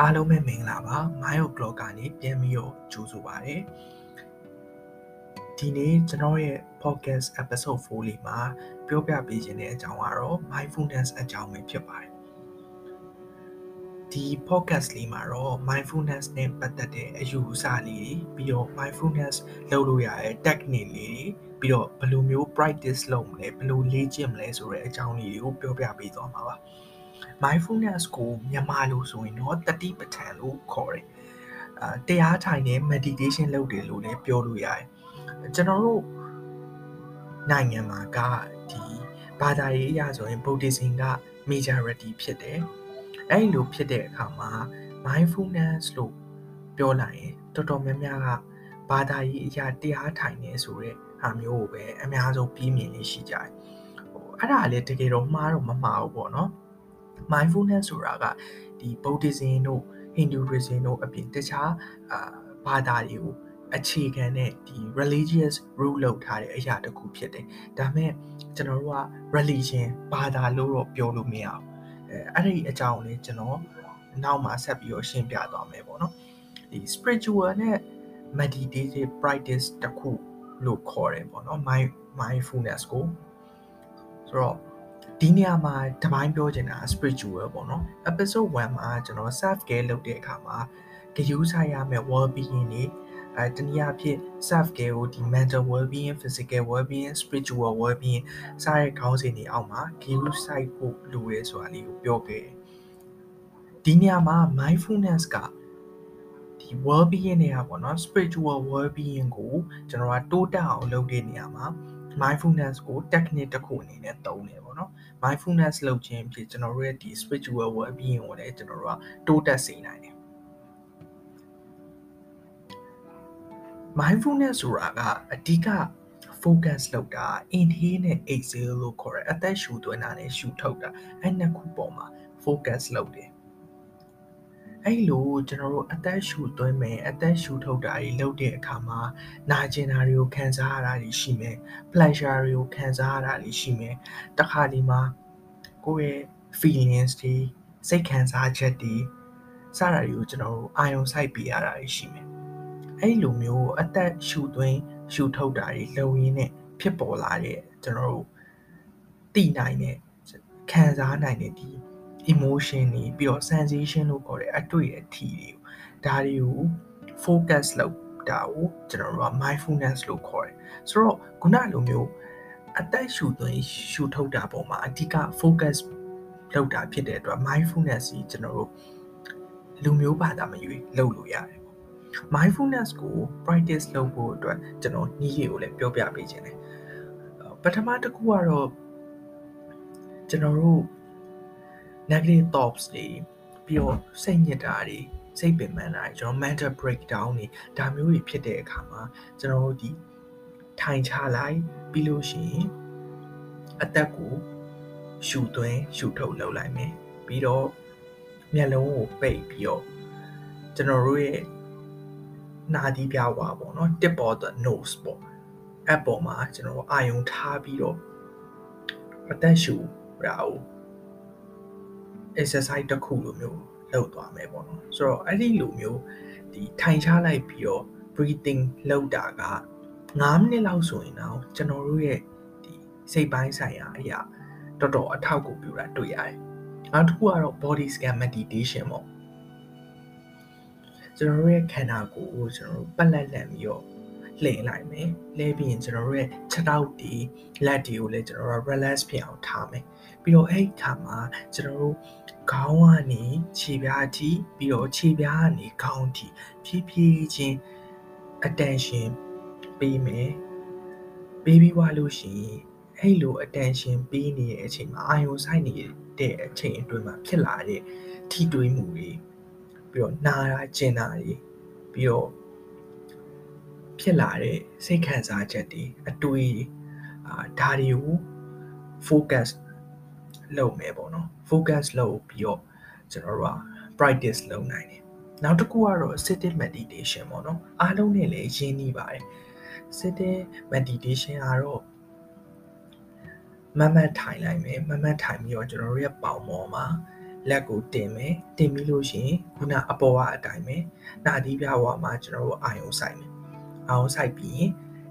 အားလုံးပဲမင်္ဂလာပါ Myo Blog ကနေပြန်ပြီးတော့ကြိုဆိုပါရစေဒီနေ့ကျွန်တော်ရဲ့ podcast episode 4လေးမှာပြောပြပေးခြင်းတဲ့အကြောင်းကတော့ mindfulness အကြောင်းပဲဖြစ်ပါတယ်ဒီ podcast လေးမှာတော့ mindfulness နဲ့ပတ်သက်တဲ့အယူအဆလေးတွေပြီးတော့ mindfulness လုပ်လို့ရတဲ့ technique လေးတွေပြီးတော့ဘယ်လိုမျိုး practice လုပ်မလဲဘယ်လိုလေ့ကျင့်မလဲဆိုတဲ့အကြောင်းလေးတွေကိုပြောပြပေးသွားမှာပါ mindfulness ကိုမြန်မာလိုဆိုရင်တော့တတိပဋ္ဌာန်လို့ခေါ်တယ်အာတရားထိုင်နေ meditation လုပ်တယ်လို့လည်းပြောလို့ရတယ်ကျွန်တော်တို့နိုင်ငံမှာကဒီဘာသာရေးအရဆိုရင် Buddhism က majority ဖြစ်တယ်အဲ့လိုဖြစ်တဲ့အခါမှာ mindfulness လို့ပြောလိုက်ရင်တော်တော်များများကဘာသာရေးအရာတရားထိုင်နေဆိုတဲ့ဟာမျိုးကိုပဲအများဆုံးပြီးမြင်နေရှိကြတယ်ဟိုအဲ့ဒါလည်းတကယ်တော့မှားတော့မမှားဘူးပေါ့နော် mindfulness ဆိုတာကဒီ Buddhism တို့ Hinduism တို့အပြင်တခြားအာဘာသာတွေကိုအခြေခံတဲ့ဒီ religious rule လောက်ထားတဲ့အရာတစ်ခုဖြစ်တယ်။ဒါမဲ့ကျွန်တော်တို့က religion ဘာသာလို့တော့ပြောလို့မရဘူး။အဲအဲ့ဒီအကြောင်းလေးကျွန်တော်နောက်မှာဆက်ပြီးတော့ရှင်းပြသွားမယ်ပေါ့နော်။ဒီ spiritual နဲ့ meditative practice တစ်ခုလို့ခေါ်တယ်ပေါ့နော် mindfulness ကိုဆိုတော့ ဒီနေရာမှာတပိုင်းပြောချင်တာ spiritual ပေါ့နော် episode 1မှာကျွန်တော် self care လုပ်တဲ့အခါမှာဂရုစိုက်ရမယ့် well being တွေအဲတနည်းအားဖြင့် self care ကိုဒီ mental well being physical well being spiritual well being စတဲ့ခေါင်းစဉ်တွေအောက်မှာဂရုစိုက်ဖို့လိုရဲဆိုတာလေးကိုပြောခဲ့ဒီနေရာမှာ mindfulness ကဒီ well being တွေကပေါ့နော် spiritual well being ကိုကျွန်တော်ကတိုးတက်အောင်လုပ်တဲ့နေရာမှာ mindfulness ကို technique တစ်ခုအနေနဲ့သုံးတယ်ပေါ့နော် mindfulness လုပ်ခြင်းဖြစ်ကျွန်တော်တို့ရဲ့ဒီ spiritual well being ကိုလည်းကျွန်တော်တို့ကတိုးတက်စေနိုင်တယ် mindfulness ဆိုတာကအဓိက focus လုပ်တာ inhale နဲ့ exhale လို့ခေါ်တယ်အသက်ရှူသွင်းတာနဲ့ရှူထုတ်တာအဲ့နှစ်ခုပေါ်မှာ focus လုပ်တယ် အဲ့လိုကျွန်တော်တို့အသက်ရှူသွင်းမယ်အသက်ရှူထုတ်တာတွေလုပ်တဲ့အခါမှာနာကျင်တာတွေကိုခံစားရတာတွေရှိမယ် pleasure တွေကိုခံစားရတာတွေရှိမယ်တခါဒီမှာကိုယ့်ရဲ့ feelings တွေစိတ်ခံစားချက်တွေစတာတွေကိုကျွန်တော်တို့အာရုံစိုက်ပေးရတာတွေရှိမယ်အဲ့လိုမျိုးအသက်ရှူသွင်းရှူထုတ်တာတွေလုံရင်းနဲ့ဖြစ်ပေါ်လာတဲ့ကျွန်တော်တို့သိနိုင်တဲ့ခံစားနိုင်တဲ့ဒီ emotion တွေပြီးတော့ sensation လို့ခေါ်တဲ့အတွေ့အထိတွေကိုဒါတွေကို focus လုပ်တာကိုကျွန်တော်တို့က mindfulness လို့ခေါ်တယ်ဆိုတော့ခုနလိုမျိုးအသက်ရှူသွင်းရှူထုတ်တာပုံမှာအဓိက focus လုပ်တာဖြစ်တဲ့အတွက် mindfulness ကြီးကျွန်တော်တို့လူမျိုးဘာသာမရွေးလုပ်လို့ရတယ် mindfulness ကို practice လုပ်ဖို့အတွက်ကျွန်တော်နည်းလေးကိုလည်းပြောပြပေးခြင်းတယ်ပထမတစ်ခုကတော့ကျွန်တော်တို့ negative thoughts တွေပြီးတော့စိတ်ညစ်တာတွေစိတ်ပင်ပန်းတာတွေကျွန်တော် mental breakdown တွေဒါမျိုးတွေဖြစ်တဲ့အခါမှာကျွန်တော်တို့ဒီထိုင်ချလိုက်ပြီးလို့ရှိရင်အသက်ကိုရှူသွင်းရှူထုတ်လုပ်လိုက်မယ်ပြီးတော့မျက်လုံးကိုပိတ်ပြီးတော့ကျွန်တော်တို့ရဲ့နာသီးပြဝါပေါ့နော် tip of the nose ပေါ့အဲ့ပေါ်မှာကျွန်တော်အာယုံထားပြီးတော့အသက်ရှူတာကို exercise တစ်ခုလိုမျိုးလုပ်သွားမယ်ပေါ့နော်ဆိုတော့အဲ့ဒီလိုမျိုးဒီထိုင်ချလိုက်ပြီးတော့ breathing လုပ်တာက9မိနစ်လောက်ဆိုရင်တော့ကျွန်တော်တို့ရဲ့ဒီစိတ်ပိုင်းဆိုင်ရာအရာတော်တော်အထောက်အကူပြုတာတွေ့ရတယ်နောက်တစ်ခုကတော့ body scan meditation ပေါ့ကျွန်တော်တို့ရဲ့ခန္ဓာကိုယ်ကိုကျွန်တော်တို့ပတ်လက်လန်ပြီးတော့ လှည့်လိုက်မယ်လှည့်ပြီးရင်ကျွန်တော်တို့ရဲ့ခြေထောက်တွေလက်တွေကိုလည်းကျွန်တော်တို့ relax ဖြစ်အောင်ထားမယ်ပြီးတော့အဲ့ဒီခါမှာကျွန်တော်တို့ခေါင်းကနေခြေပြားအထိပြီးတော့ခြေပြားကနေခေါင်းအထိဖြည်းဖြည်းချင်း attention ပေးမယ်ပေးပြီးွားလို့ရှိရင်အဲ့လို attention ပေးနေတဲ့အချိန်မှာအာရုံစိုက်နေတဲ့အချိန်အတွင်းမှာဖြစ်လာတဲ့ထိတွေးမှုတွေပြီးတော့နာတာကျင်တာတွေပြီးတော့ ဖြစ်လာတဲ့စိတ်ခံစားချက်တွေအတွေးအာဒါတွေကို focus လုပ်မယ်ပေါ့နော် focus လုပ်ပြီးတော့ကျွန်တော်တို့က practice လုပ်နိုင်တယ်နောက်တစ်ခုကတော့ sitting meditation ပေါ့နော်အားလုံးနဲ့လည်းရင်းနှီးပါတယ် sitting meditation ကတော့မမတ်ထိုင်လိုက်မယ်မမတ်ထိုင်ပြီးတော့ကျွန်တော်တို့ရဲ့ပေါင်ပေါ်မှာလက်ကိုတင်မယ်တင်ပြီးလို့ရှိရင်ခုနအပေါ်ကအတိုင်းပဲနာသီးပြဝါမှာကျွန်တော်တို့အာယုံဆိုင်မယ် အာယုံဆိုင်ပြီးရင်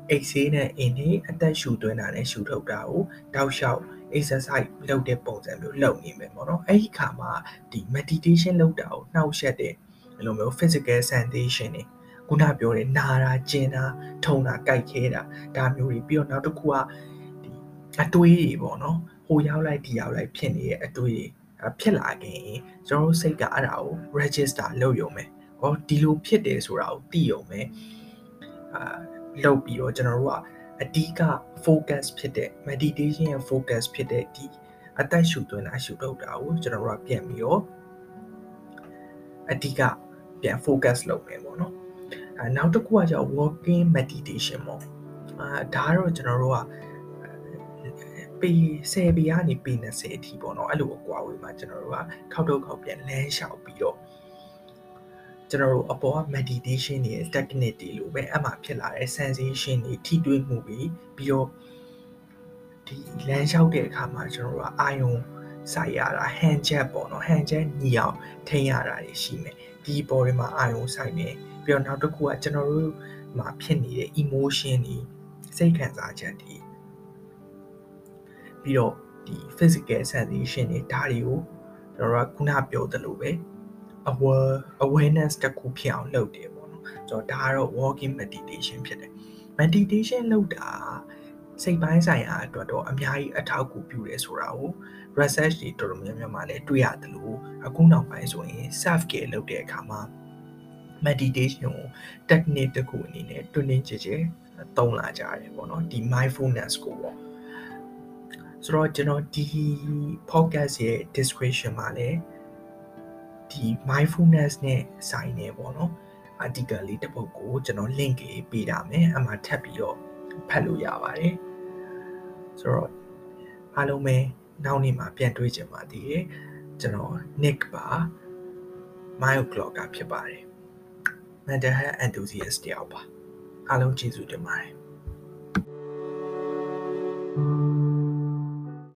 အိတ်ဆေးနဲ့အင်းဒီအသက်ရှူသွင်းတာနဲ့ရှူထုတ်တာကိုတောက်လျှောက် exercise လုပ်တဲ့ပုံစံမျိုးလုပ်နေမယ်ပေါ့နော်အဲ့ဒီခါမှာဒီ meditation လုပ်တာကိုနှောက်ယှက်တဲ့အဲ့လိုမျိုး physical sensation တွေခုနပြောတဲ့နာတာကျင်တာထုံတာကြိုက်ခဲတာဒါမျိုးတွေပြီးတော့နောက်တစ်ခုကဒီအတွေးတွေပေါ့နော်ဟိုရောက်လိုက်ဒီရောက်လိုက်ဖြစ်နေတဲ့အတွေးတွေဖြစ်လာခင်ကျွန်တော်တို့စိတ်ကအဲ့ဒါကို register လုပ်ရုံပဲဟောဒီလိုဖြစ်တယ်ဆိုတာကိုသိရုံပဲ အာလုပ်ပြီးတော့ကျွန်တော်တို့ကအဓိက focus ဖြစ်တဲ့ meditation ရဲ့ focus ဖြစ်တဲ့ဒီအသက်ရှူသွင်းတာရှူထုတ်တာကိုကျွန်တော်တို့ကပြန်ပြီးတော့အဓိကပြန် focus လုပ်မယ်ပေါ့နော်အဲနောက်တစ်ခုကကျတော့ walking meditation ပေါ့အာဒါကတော့ကျွန်တော်တို့ကပေ10ပေကနေပေ20အထိပေါ့နော်အဲ့လိုအကွာဝေးမှာကျွန်တော်တို့ကခောက်တော့ခောက်ပြန်လမ်းလျှောက်ပြီးတော့ ကျွန်တော်တို့အပေါ်က meditation တွေ technique တွေလို့ပဲအမှဖြစ်လာတဲ့ sensation တွေထိတွေ့မှုတွေပြီးတော့ဒီလမ်းလျှောက်တဲ့အခါမှာကျွန်တော်တို့ကအာယုံဆိုင်ရတာ hand jet ပေါ့နော် hand jet ညီအောင်ထိန်းရတာတွေရှိမယ်ဒီပေါ်တွေမှာအာယုံဆိုင်မယ်ပြီးတော့နောက်တစ်ခုကကျွန်တော်တို့မှာဖြစ်နေတဲ့ emotion တွေစိတ်ခံစားချက်တွေပြီးတော့ဒီ physical sensation တွေဒါတွေကိုကျွန်တော်တို့ကခုနပြောသလိုပဲ aware awareness တခုဖြစ်အောင်လုပ်တယ်ပေါ့နော်ကျွန်တော်ဒါကတော့ walking meditation ဖြစ်တယ် meditation လုပ်တာစိတ်ပိုင်းဆိုင်ရာအတွက်တော့အများကြီးအထောက်အကူပြုတယ်ဆိုတာကို research တွေတော်တော်များများမှလည်းတွေ့ရတယ်လို့အခုနောက်ပိုင်းဆိုရင် self care လုပ်တဲ့အခါမှာ meditation ကို technique တစ်ခုအနေနဲ့တွင်တွင်ကြည်ကြည်သုံးလာကြတယ်ပေါ့နော်ဒီ mindfulness ကိုပေါ့ဆိုတော့ကျွန်တော်ဒီ podcast ရဲ့ description မှာလည်း ဒီ mindfulness နဲ့ဆိုင်နေပေါ့နော် article လေးတစ်ပုဒ်ကိုကျွန်တော် link လေးပေးထားမယ်အမှထပ်ပြီးတော့ဖတ်လို့ရပါတယ်ဆိုတော့အားလုံးပဲနောက်နေ့မှာပြန်တွေ့ကြပါသေးတယ်ကျွန်တော် Nick ပါ Mile Clocker ဖြစ်ပါတယ် mental health enthusiast တယောက်ပါအားလုံးကျေးဇူးတင်ပါတယ် thank you